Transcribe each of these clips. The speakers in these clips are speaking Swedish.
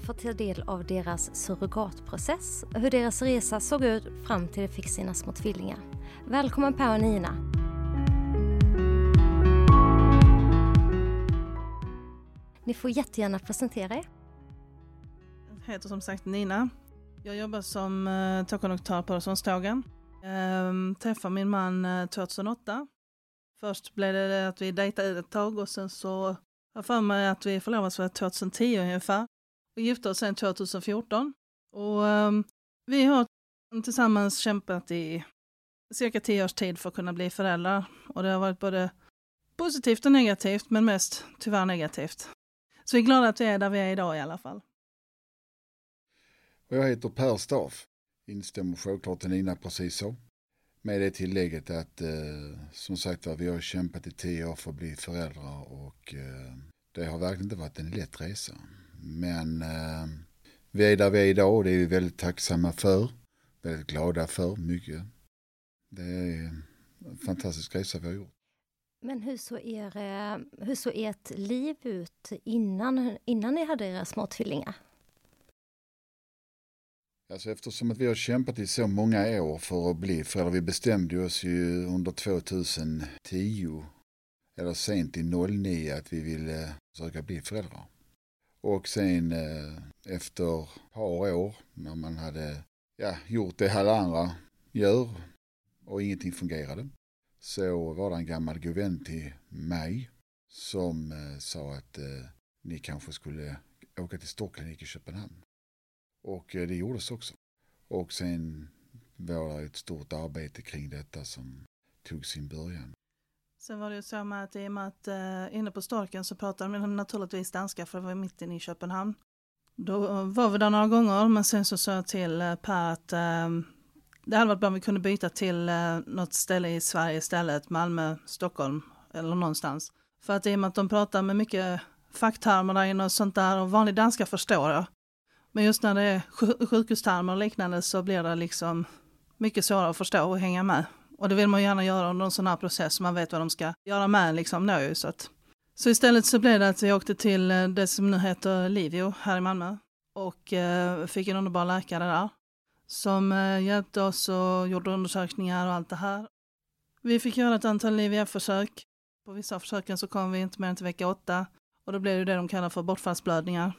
fått ta del av deras surrogatprocess, hur deras resa såg ut fram till de fick sina små tvillingar. Välkommen Per och Nina! Ni får jättegärna presentera er. Jag heter som sagt Nina. Jag jobbar som eh, tågkonduktör på Öresundstågen. Ehm, Träffade min man eh, 2008. Först blev det att vi dejtade ett tag och sen så har för mig att vi förlovades för 2010 ungefär. Och gifte oss sen 2014. Och um, vi har tillsammans kämpat i cirka tio års tid för att kunna bli föräldrar. Och det har varit både positivt och negativt, men mest tyvärr negativt. Så vi är glada att vi är där vi är idag i alla fall. Och jag heter Per Staff. Instämmer självklart i Nina precis så. Med det tillägget att eh, som sagt var vi har kämpat i tio år för att bli föräldrar och eh, det har verkligen inte varit en lätt resa. Men eh, vi är där vi är idag och det är vi väldigt tacksamma för. Väldigt glada för mycket. Det är en fantastisk resa vi har gjort. Men hur såg, er, eh, hur såg ert liv ut innan, innan ni hade era små tvillingar? Alltså eftersom att vi har kämpat i så många år för att bli föräldrar. Vi bestämde oss ju under 2010 eller sent i 09 att vi ville försöka bli föräldrar. Och sen eh, efter ett par år när man hade ja, gjort det alla andra gör och ingenting fungerade så var det en gammal god vän till mig som eh, sa att eh, ni kanske skulle åka till Stockholm i Köpenhamn. Och eh, det gjordes också. Och sen var det ett stort arbete kring detta som tog sin början. Sen var det ju så med att i och med att eh, inne på Storken så pratade de naturligtvis danska för det var mitt inne i Köpenhamn. Då var vi där några gånger men sen så sa jag till eh, Per att eh, det hade varit bra om vi kunde byta till eh, något ställe i Sverige istället, Malmö, Stockholm eller någonstans. För att i och med att de pratar med mycket facktermer där inne och sånt där och vanlig danska förstår jag. Men just när det är sjukhustermer och liknande så blir det liksom mycket svårare att förstå och hänga med. Och det vill man gärna göra under en sån här process så man vet vad de ska göra med liksom nu. Så, att, så istället så blev det att vi åkte till eh, det som nu heter Livio här i Malmö och eh, fick en underbar läkare där som eh, hjälpte oss och gjorde undersökningar och allt det här. Vi fick göra ett antal IVF-försök. På vissa av försöken så kom vi inte mer än till vecka åtta och då blev det det de kallar för bortfallsblödningar.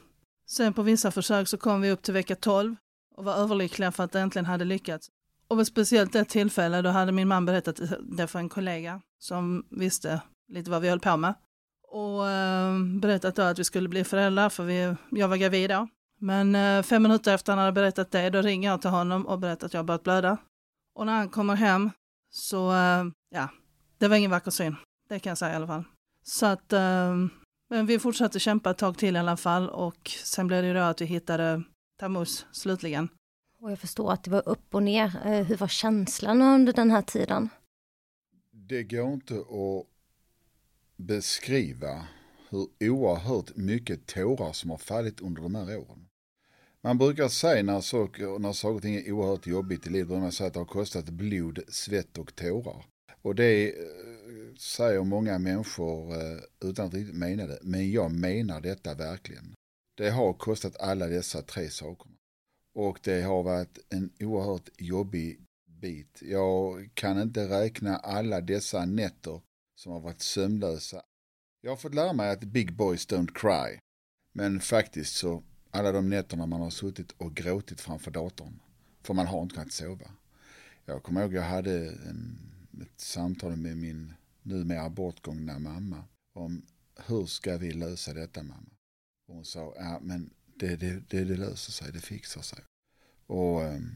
Sen på vissa försök så kom vi upp till vecka 12 och var överlyckliga för att det äntligen hade lyckats. Och vid speciellt ett tillfälle då hade min man berättat det för en kollega som visste lite vad vi höll på med. Och eh, berättat då att vi skulle bli föräldrar för vi, jag var gravid då. Men eh, fem minuter efter han hade berättat det, då ringer jag till honom och berättar att jag har börjat blöda. Och när han kommer hem så, eh, ja, det var ingen vacker syn. Det kan jag säga i alla fall. Så att, eh, men vi fortsatte kämpa ett tag till i alla fall och sen blev det ju då att vi hittade Tammuz slutligen. Och jag förstår att det var upp och ner. Eh, hur var känslan under den här tiden? Det går inte att beskriva hur oerhört mycket tårar som har fallit under de här åren. Man brukar säga när saker, när saker och ting är oerhört jobbigt i livet, man säger att det har kostat blod, svett och tårar. Och det eh, säger många människor eh, utan att riktigt mena det. Men jag menar detta verkligen. Det har kostat alla dessa tre saker. Och det har varit en oerhört jobbig bit. Jag kan inte räkna alla dessa nätter som har varit sömnlösa. Jag har fått lära mig att big boys don't cry. Men faktiskt så alla de nätterna man har suttit och gråtit framför datorn. För man har inte kunnat sova. Jag kommer ihåg jag hade en, ett samtal med min numera bortgångna mamma om hur ska vi lösa detta mamma? Och hon sa, ja men det, det, det, det löser sig, det fixar sig. Och ehm,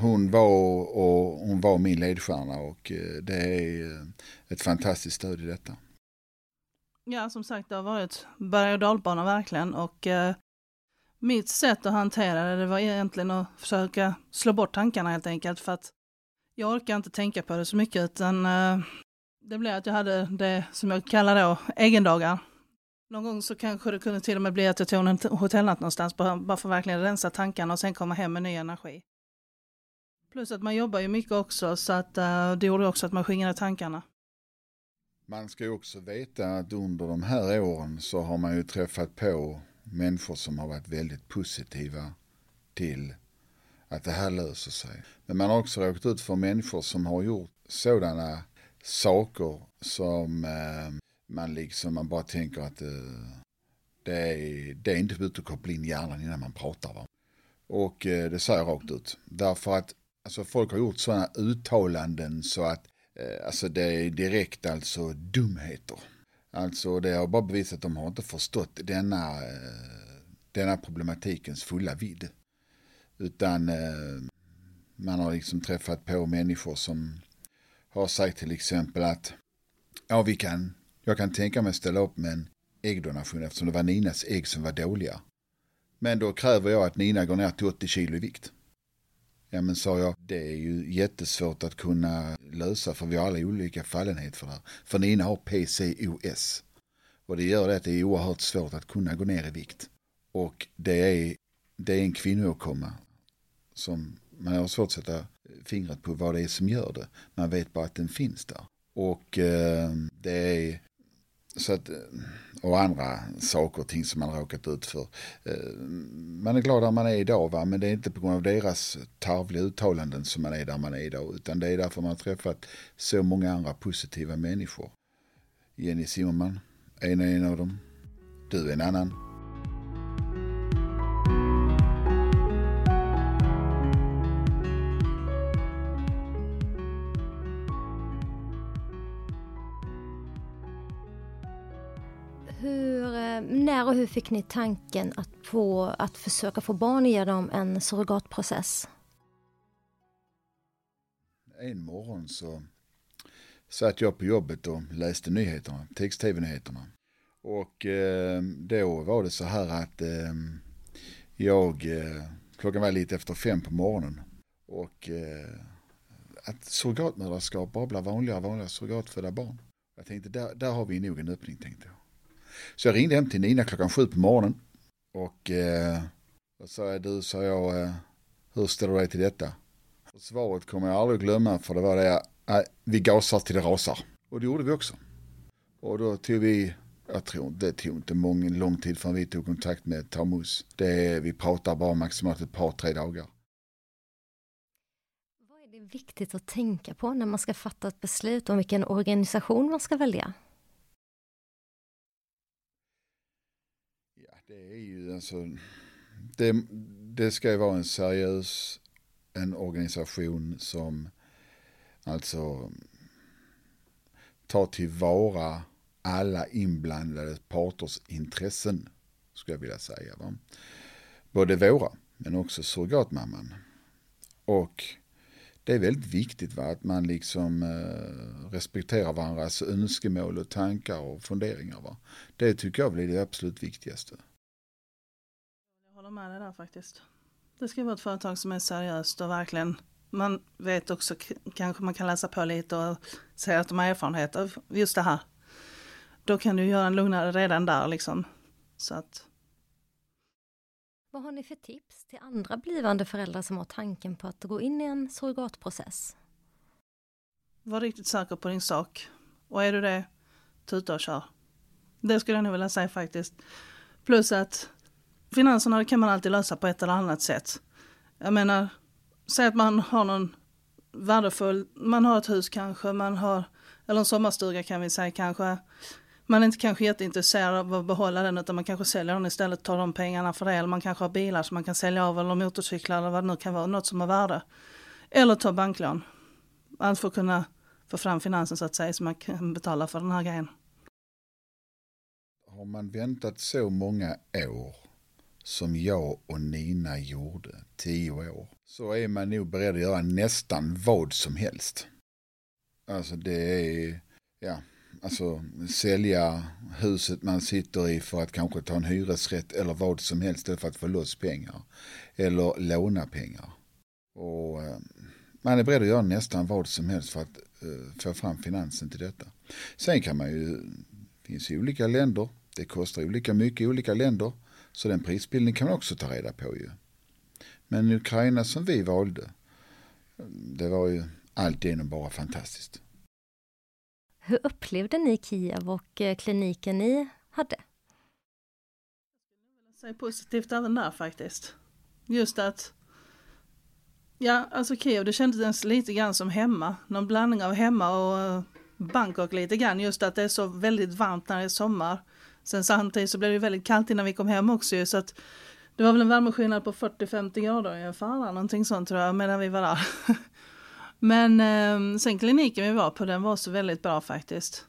hon var, och, hon var min ledstjärna och eh, det är eh, ett fantastiskt stöd i detta. Ja, som sagt, det har varit berg och dalbana verkligen och eh, mitt sätt att hantera det, det var egentligen att försöka slå bort tankarna helt enkelt för att jag orkar inte tänka på det så mycket utan eh, det blev att jag hade det som jag kallar då egendagar. Någon gång så kanske det kunde till och med bli att jag tog en hotellnatt någonstans bara för att verkligen rensa tankarna och sen komma hem med ny energi. Plus att man jobbar ju mycket också så att uh, det gjorde också att man skingrade tankarna. Man ska ju också veta att under de här åren så har man ju träffat på människor som har varit väldigt positiva till att det här löser sig. Men man har också råkat ut för människor som har gjort sådana saker som eh, man liksom man bara tänker att eh, det, är, det är inte ute att koppla in hjärnan innan man pratar. Va? Och eh, det säger jag rakt ut. Därför att alltså, folk har gjort sådana uttalanden så att eh, alltså, det är direkt alltså dumheter. Alltså det har bara bevisat att de har inte förstått denna, eh, denna problematikens fulla vidd. Utan eh, man har liksom träffat på människor som har sagt till exempel att ja, vi kan, jag kan tänka mig att ställa upp med en äggdonation eftersom det var Ninas ägg som var dåliga. Men då kräver jag att Nina går ner till 80 kilo i vikt. Ja men sa jag, det är ju jättesvårt att kunna lösa för vi har alla olika fallenhet för det här. För Nina har PCOS. Och det gör det att det är oerhört svårt att kunna gå ner i vikt. Och det är, det är en kvinnoåkomma som man har svårt att sätta fingret på vad det är som gör det. Man vet bara att den finns där. Och eh, det är så att, eh, och andra saker och ting som man har råkat ut för. Eh, man är glad där man är idag va? men det är inte på grund av deras tarvliga uttalanden som man är där man är idag. Utan det är därför man har träffat så många andra positiva människor. Jenny Zimmerman, en är en av dem. Du är en annan. Hur, eh, när och hur fick ni tanken att, på, att försöka få barn genom en surrogatprocess? En morgon så satt jag på jobbet och läste nyheterna, text-tv-nyheterna. Och eh, då var det så här att eh, jag, eh, klockan var lite efter fem på morgonen och eh, att surrogatmödraskap bara blir vanligare och vanligare surrogatfödda barn. Jag tänkte där, där har vi nog en öppning tänkte jag. Så jag ringde hem till Nina klockan sju på morgonen. Och eh, då sa jag, du, sa jag, eh, hur ställer du dig till detta? Och svaret kommer jag aldrig glömma för det var det, eh, vi gasar till det rasar. Och det gjorde vi också. Och då tog vi, jag tror det tog inte många, lång tid förrän vi tog kontakt med Tamus. Det, vi pratar bara maximalt ett par, tre dagar. Vad är det viktigt att tänka på när man ska fatta ett beslut om vilken organisation man ska välja? Det är ju alltså, det, det ska ju vara en seriös, en organisation som alltså tar tillvara alla inblandade parters intressen, skulle jag vilja säga. Va? Både våra, men också surrogatmamman. Och det är väldigt viktigt va? att man liksom eh, respekterar varandras önskemål och tankar och funderingar. Va? Det tycker jag blir det absolut viktigaste med dig där faktiskt. Det ska vara ett företag som är seriöst och verkligen man vet också, kanske man kan läsa på lite och säga att de har erfarenhet av just det här. Då kan du göra en lugnare redan där liksom. Så att... Vad har ni för tips till andra blivande föräldrar som har tanken på att gå in i en surrogatprocess? Var riktigt säker på din sak. Och är du det, tuta och kör. Det skulle jag nog vilja säga faktiskt. Plus att finanserna kan man alltid lösa på ett eller annat sätt. Jag menar, säg att man har någon värdefull, man har ett hus kanske, man har, eller en sommarstuga kan vi säga kanske. Man är inte kanske jätteintresserad av att behålla den utan man kanske säljer den istället, tar de pengarna för det. Eller man kanske har bilar som man kan sälja av eller motorcyklar eller vad det nu kan vara, något som har värde. Eller ta banklån. Allt för att kunna få fram finansen så att säga så man kan betala för den här grejen. Har man väntat så många år som jag och Nina gjorde, tio år, så är man nog beredd att göra nästan vad som helst. Alltså det är, ja, alltså sälja huset man sitter i för att kanske ta en hyresrätt eller vad som helst för att få loss pengar. Eller låna pengar. Och eh, man är beredd att göra nästan vad som helst för att uh, få fram finansen till detta. Sen kan man ju, det finns ju olika länder, det kostar olika mycket i olika länder. Så den prisbildningen kan man också ta reda på ju. Men Ukraina som vi valde, det var ju alltigenom bara fantastiskt. Hur upplevde ni Kiev och eh, kliniken ni hade? sig positivt även där faktiskt. Just att, ja alltså Kiev det kändes lite grann som hemma. Någon blandning av hemma och eh, Bangkok lite grann. Just att det är så väldigt varmt när det är sommar. Sen samtidigt så blev det väldigt kallt innan vi kom hem också så att det var väl en värmeskillnad på 40-50 grader ungefär, någonting sånt tror jag, medan vi var där. Men eh, sen kliniken vi var på, den var så väldigt bra faktiskt.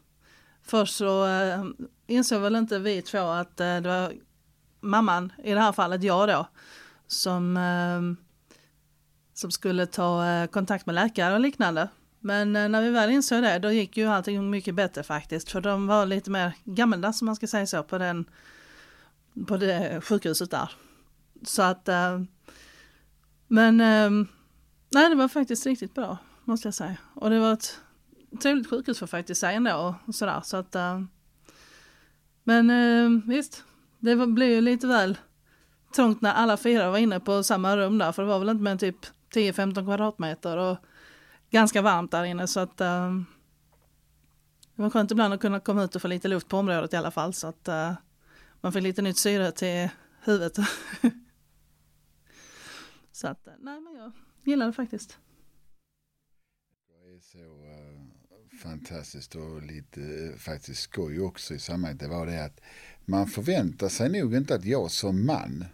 Först så eh, insåg väl inte vi två att eh, det var mamman, i det här fallet jag då, som, eh, som skulle ta eh, kontakt med läkare och liknande. Men eh, när vi väl insåg det, då gick ju allting mycket bättre faktiskt. För de var lite mer gammaldags, som man ska säga så, på, den, på det sjukhuset där. Så att, eh, men ehm, nej det var faktiskt riktigt bra, måste jag säga. Och det var ett trevligt sjukhus för faktiskt säga ändå och sådär. Så att, eh, men ehm, visst, det blev ju lite väl trångt när alla fyra var inne på samma rum där, för det var väl inte mer än typ 10-15 kvadratmeter. Och ganska varmt där inne så att uh, det var skönt ibland att kunna komma ut och få lite luft på området i alla fall så att uh, man fick lite nytt syre till huvudet. så att, eh, nej men jag gillar det faktiskt. Det är så uh, fantastiskt och lite faktiskt skoj också i sammanhanget. Det var det att man förväntar sig nog inte att jag som man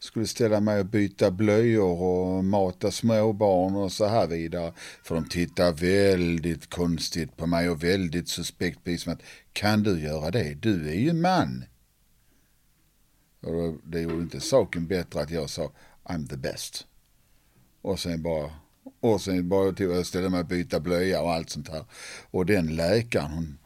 skulle ställa mig och byta blöjor och mata småbarn och så här vidare. För de tittar väldigt konstigt på mig och väldigt suspekt på att kan du göra det? Du är ju man. Och det gjorde inte saken bättre att jag sa I'm the best. Och sen bara och sen bara till att ställa mig och byta blöja och allt sånt här. Och den läkaren hon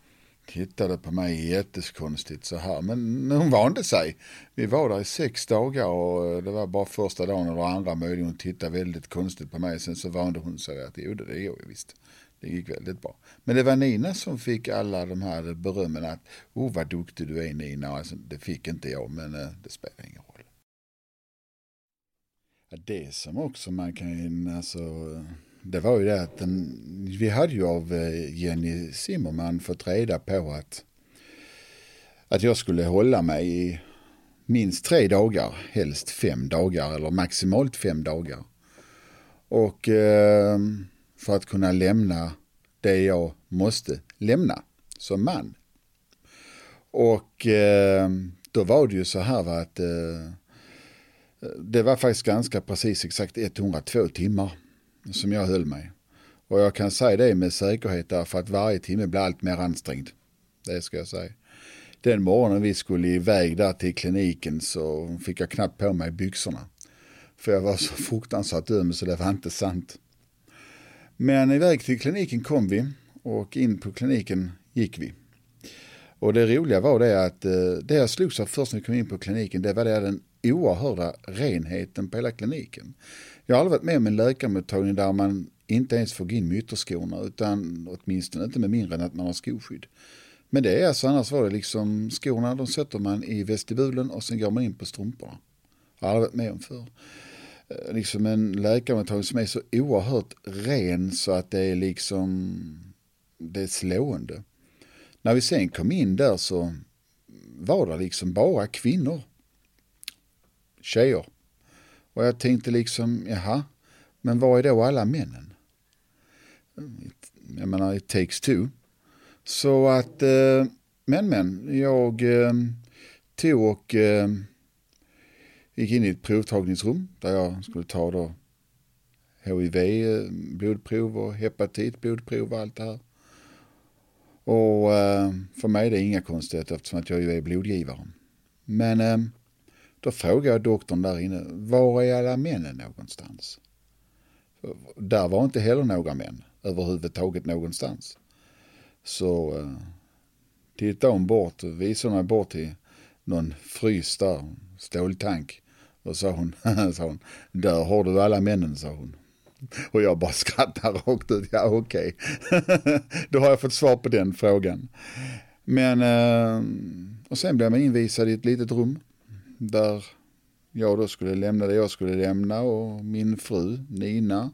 tittade på mig jättekonstigt så här. Men hon vande sig. Vi var där i sex dagar och eh, det var bara första dagen eller andra möjligen. Hon tittade väldigt konstigt på mig. Sen så vande hon sig att jo det gjorde det, visst. Det gick väldigt bra. Men det var Nina som fick alla de här berömmen att oh vad duktig du är Nina. Alltså, det fick inte jag men eh, det spelar ingen roll. Det som också man kan, alltså det var ju det att den, vi hade ju av eh, Jenny Zimmerman fått reda på att, att jag skulle hålla mig i minst tre dagar, helst fem dagar eller maximalt fem dagar. Och eh, för att kunna lämna det jag måste lämna som man. Och eh, då var det ju så här va, att eh, det var faktiskt ganska precis exakt 102 timmar som jag höll mig. Och jag kan säga det med säkerhet därför att varje timme blir allt mer ansträngd. Det ska jag säga. Den morgonen vi skulle iväg där till kliniken så fick jag knappt på mig byxorna. För jag var så fruktansvärt öm så det var inte sant. Men iväg till kliniken kom vi och in på kliniken gick vi. Och det roliga var det att eh, det jag slogs av först när vi kom in på kliniken det var det den oerhörda renheten på hela kliniken. Jag har aldrig varit med om en läkarmottagning där man inte ens får gå in med ytterskorna utan åtminstone inte med mindre än att man har skoskydd. Men det är alltså annars var det liksom skorna de sätter man i vestibulen och sen går man in på strumporna. Jag har aldrig varit med om förr. Eh, liksom en läkarmottagning som är så oerhört ren så att det är liksom det är slående. När vi sen kom in där så var det liksom bara kvinnor. Tjejer. Och jag tänkte liksom, jaha, men var är då alla männen? Jag menar, it takes two. Så att, eh, men men, jag eh, tog och eh, gick in i ett provtagningsrum där jag skulle ta då HIV, eh, blodprov och hepatit, blodprov och allt det här. Och eh, för mig är det inga konstigheter eftersom att jag ju är blodgivare. Men eh, då frågade jag doktorn där inne, var är alla männen någonstans? Där var inte heller några män överhuvudtaget någonstans. Så eh, tittade hon bort och visade mig bort till någon frys där, ståltank. Och sa hon, sa hon, där har du alla männen, sa hon. Och jag bara skrattade rakt ut, ja okej. Okay. Då har jag fått svar på den frågan. Men, eh, och sen blev man invisad i ett litet rum där jag då skulle lämna det jag skulle lämna och min fru Nina.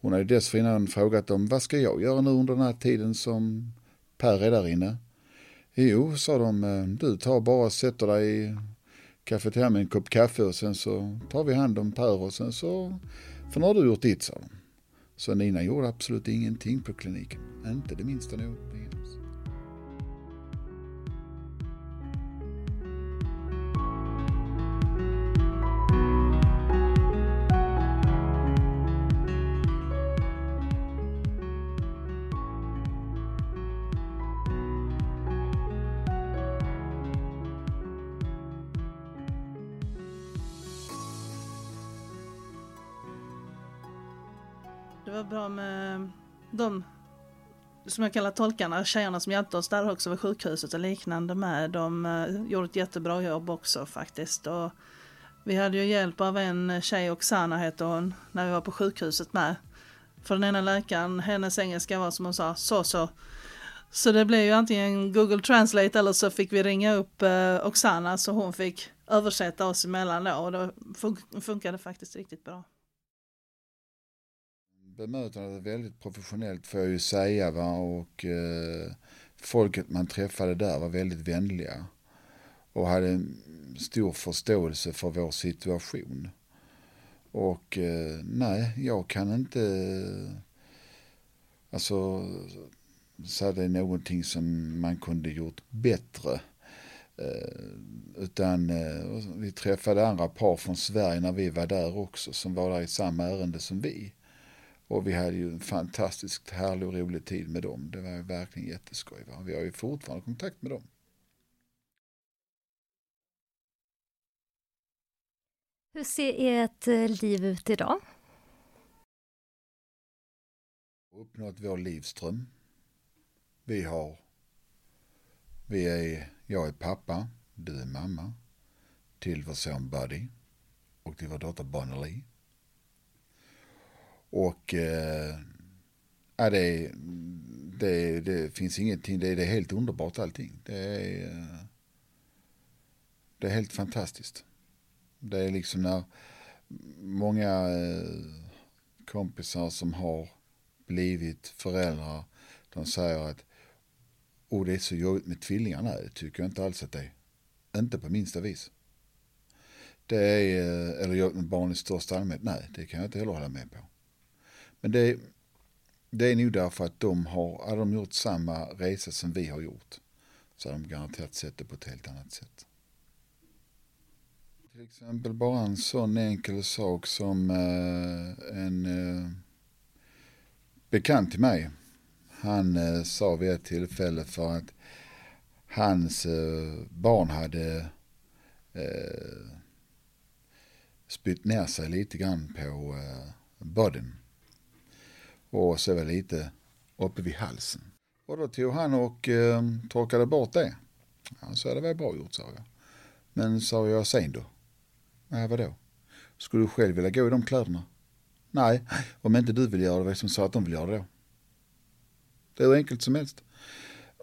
Hon hade dessförinnan frågat dem vad ska jag göra nu under den här tiden som Per är där inne. Jo, sa de, eh, du tar bara och sätter dig i kafeteria med en kopp kaffe och sen så tar vi hand om Per och sen så, för nu har du gjort ditt, sa de. Så Nina gjorde absolut ingenting på kliniken, inte det minsta någonting Det var bra med de som jag kallar tolkarna, tjejerna som hjälpte oss där också vid sjukhuset och liknande med. De eh, gjorde ett jättebra jobb också faktiskt. Och vi hade ju hjälp av en tjej, Oksana heter hon, när vi var på sjukhuset med. För den ena läkaren, hennes engelska var som hon sa, så så. Så det blev ju antingen Google Translate eller så fick vi ringa upp eh, Oksana så hon fick översätta oss emellan då och det fun funkade faktiskt riktigt bra bemötandet är väldigt professionellt får jag ju säga va och eh, folket man träffade där var väldigt vänliga och hade stor förståelse för vår situation. Och eh, nej, jag kan inte eh, alltså säga det är någonting som man kunde gjort bättre. Eh, utan eh, vi träffade andra par från Sverige när vi var där också som var där i samma ärende som vi. Och vi hade ju en fantastiskt härlig och rolig tid med dem. Det var ju verkligen jätteskoj. Va? Vi har ju fortfarande kontakt med dem. Hur ser ert eh, liv ut idag? Uppnått vår livström. Vi har, vi är, jag är pappa, du är mamma till vår son Buddy och till vår dotter Bonnie och eh, ja, det, det, det finns ingenting, det, det är helt underbart allting. Det är, eh, det är helt fantastiskt. Det är liksom när många eh, kompisar som har blivit föräldrar, de säger att oh, det är så jobbigt med tvillingar. Nej, det tycker jag inte alls att det är. Inte på minsta vis. Det är, eh, eller jobbigt med barn i största allmänhet. Nej, det kan jag inte heller hålla med på. Men det, det är nog därför att de har, hade de gjort samma resa som vi har gjort så hade de garanterat sett det på ett helt annat sätt. Till exempel bara en sån enkel sak som eh, en eh, bekant till mig. Han eh, sa vid ett tillfälle för att hans eh, barn hade eh, spytt ner sig lite grann på eh, bodyn och så var lite uppe vid halsen. Och då tog han och eh, torkade bort det. Han sa det var bra gjort sa jag. Men sa jag sen då? Nej vadå? Skulle du själv vilja gå i de kläderna? Nej, om inte du vill göra det, vem som sa att de vill göra det då? Det är hur enkelt som helst.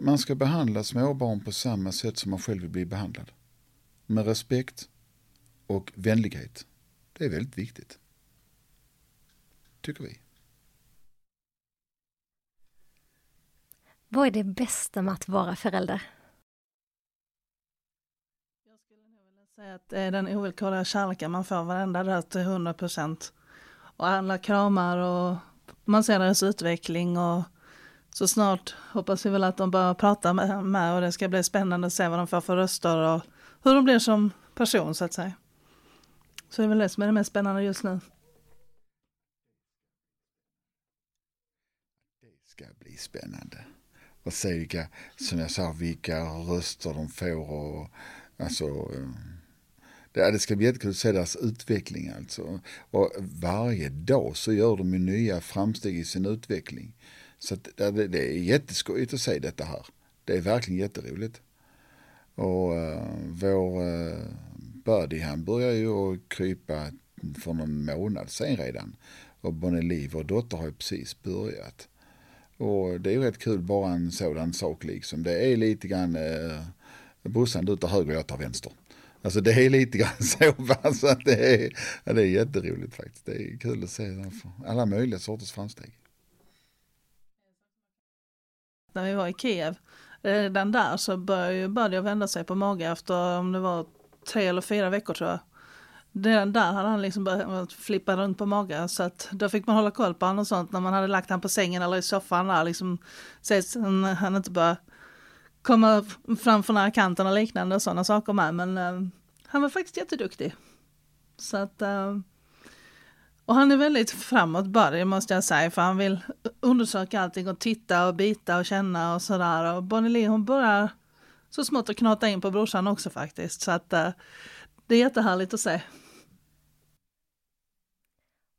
Man ska behandla småbarn på samma sätt som man själv vill bli behandlad. Med respekt och vänlighet. Det är väldigt viktigt. Tycker vi. Vad är det bästa med att vara förälder? Jag skulle nog vilja säga att det är den ovillkorliga kärleken man får varenda dag till 100 procent. Och alla kramar och man ser deras utveckling och så snart hoppas vi väl att de börjar prata med, med och det ska bli spännande att se vad de får för röster och hur de blir som person så att säga. Så det är väl det som är det mest spännande just nu. Det ska bli spännande och se vilka, som jag sa, vilka röster de får och alltså eh, det, det ska bli jättekul att se deras utveckling alltså. Och varje dag så gör de ju nya framsteg i sin utveckling. Så det, det är jätteskojigt att se detta här. Det är verkligen jätteroligt. Och uh, vår uh, Buddy han börjar ju att krypa för någon månad sen redan. Och Bonnie Liv, vår dotter, har ju precis börjat. Och det är ju rätt kul bara en sådan sak liksom. Det är lite grann eh, brorsan du tar höger och jag tar vänster. Alltså det är lite grann så, alltså att det är, ja, det är jätteroligt faktiskt. Det är kul att se alla möjliga sorters framsteg. När vi var i Kiev, eh, redan där så började, började jag vända sig på mage efter om det var tre eller fyra veckor tror jag. Den där hade han liksom börjat flippa runt på magen så att då fick man hålla koll på honom och sånt när man hade lagt honom på sängen eller i soffan där liksom. Så att han inte bara komma fram från nära kanten och liknande och sådana saker med men uh, han var faktiskt jätteduktig. Så att uh, och han är väldigt framåt Buddy måste jag säga för han vill undersöka allting och titta och bita och känna och sådär och Bonnie Lee hon börjar så smått att knata in på brorsan också faktiskt så att uh, det är jättehärligt att se.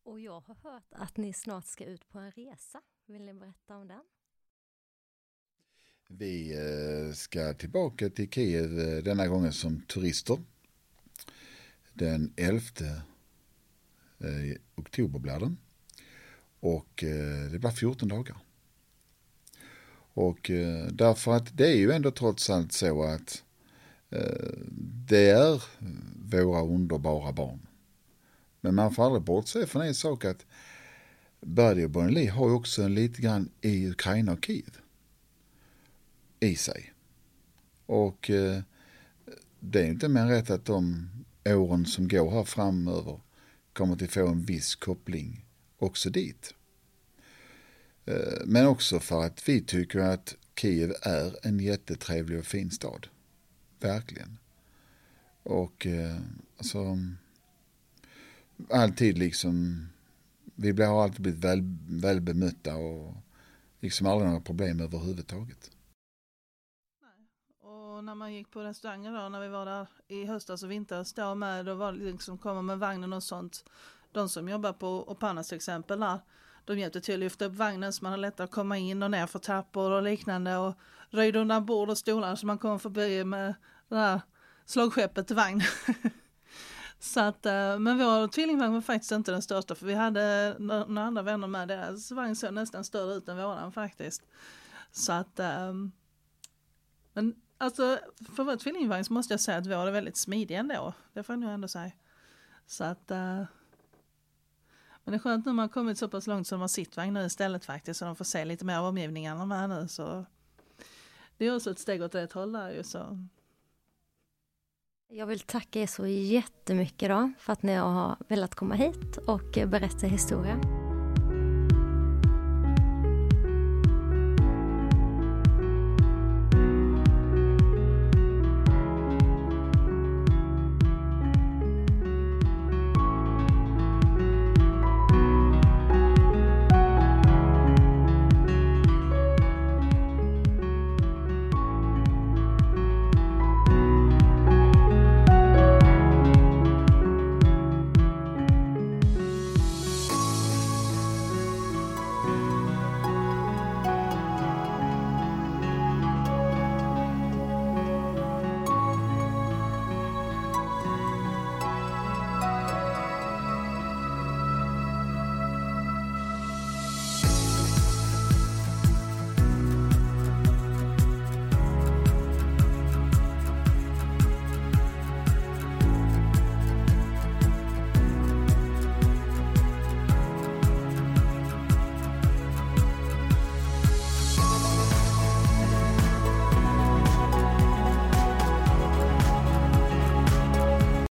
Och jag har hört att ni snart ska ut på en resa. Vill ni berätta om den? Vi eh, ska tillbaka till Kiev eh, denna gången som turister. Den 11 eh, oktober blir den. Och det blir 14 dagar. Och därför att det är ju ändå trots allt så att det är våra underbara barn. Men man får aldrig bortse från en sak att Buddy och Bonnie har ju också en lite grann i Ukraina och Kiev i sig. Och eh, det är inte mer rätt att de åren som går här framöver kommer att få en viss koppling också dit. Eh, men också för att vi tycker att Kiev är en jättetrevlig och fin stad. Verkligen. Och eh, alltså alltid liksom vi har alltid blivit väl, väl bemötta och liksom aldrig några problem överhuvudtaget när man gick på restauranger då, när vi var där i höstas och vintras då med, då var det liksom komma med vagnen och sånt. De som jobbar på Opanas till exempel där, de hjälpte till att lyfta upp vagnen så man har lättare att komma in och ner för trappor och liknande och röjde undan bord och stolar så man kom förbi med det här slagskeppet till vagn. så att, eh, men vår tvillingvagn var faktiskt inte den största för vi hade några andra vänner med, deras vagn såg nästan större ut än våran faktiskt. Så att, ehm, men Alltså för vår tvillingvagn så måste jag säga att vår är väldigt smidig ändå. Det får jag nog ändå säga. Så att eh, men det är skönt nu man har kommit så pass långt som man sittvagn nu istället faktiskt så de får se lite mer av omgivningarna med nu så det är också ett steg åt rätt håll där ju så. Jag vill tacka er så jättemycket då för att ni har velat komma hit och berätta historia.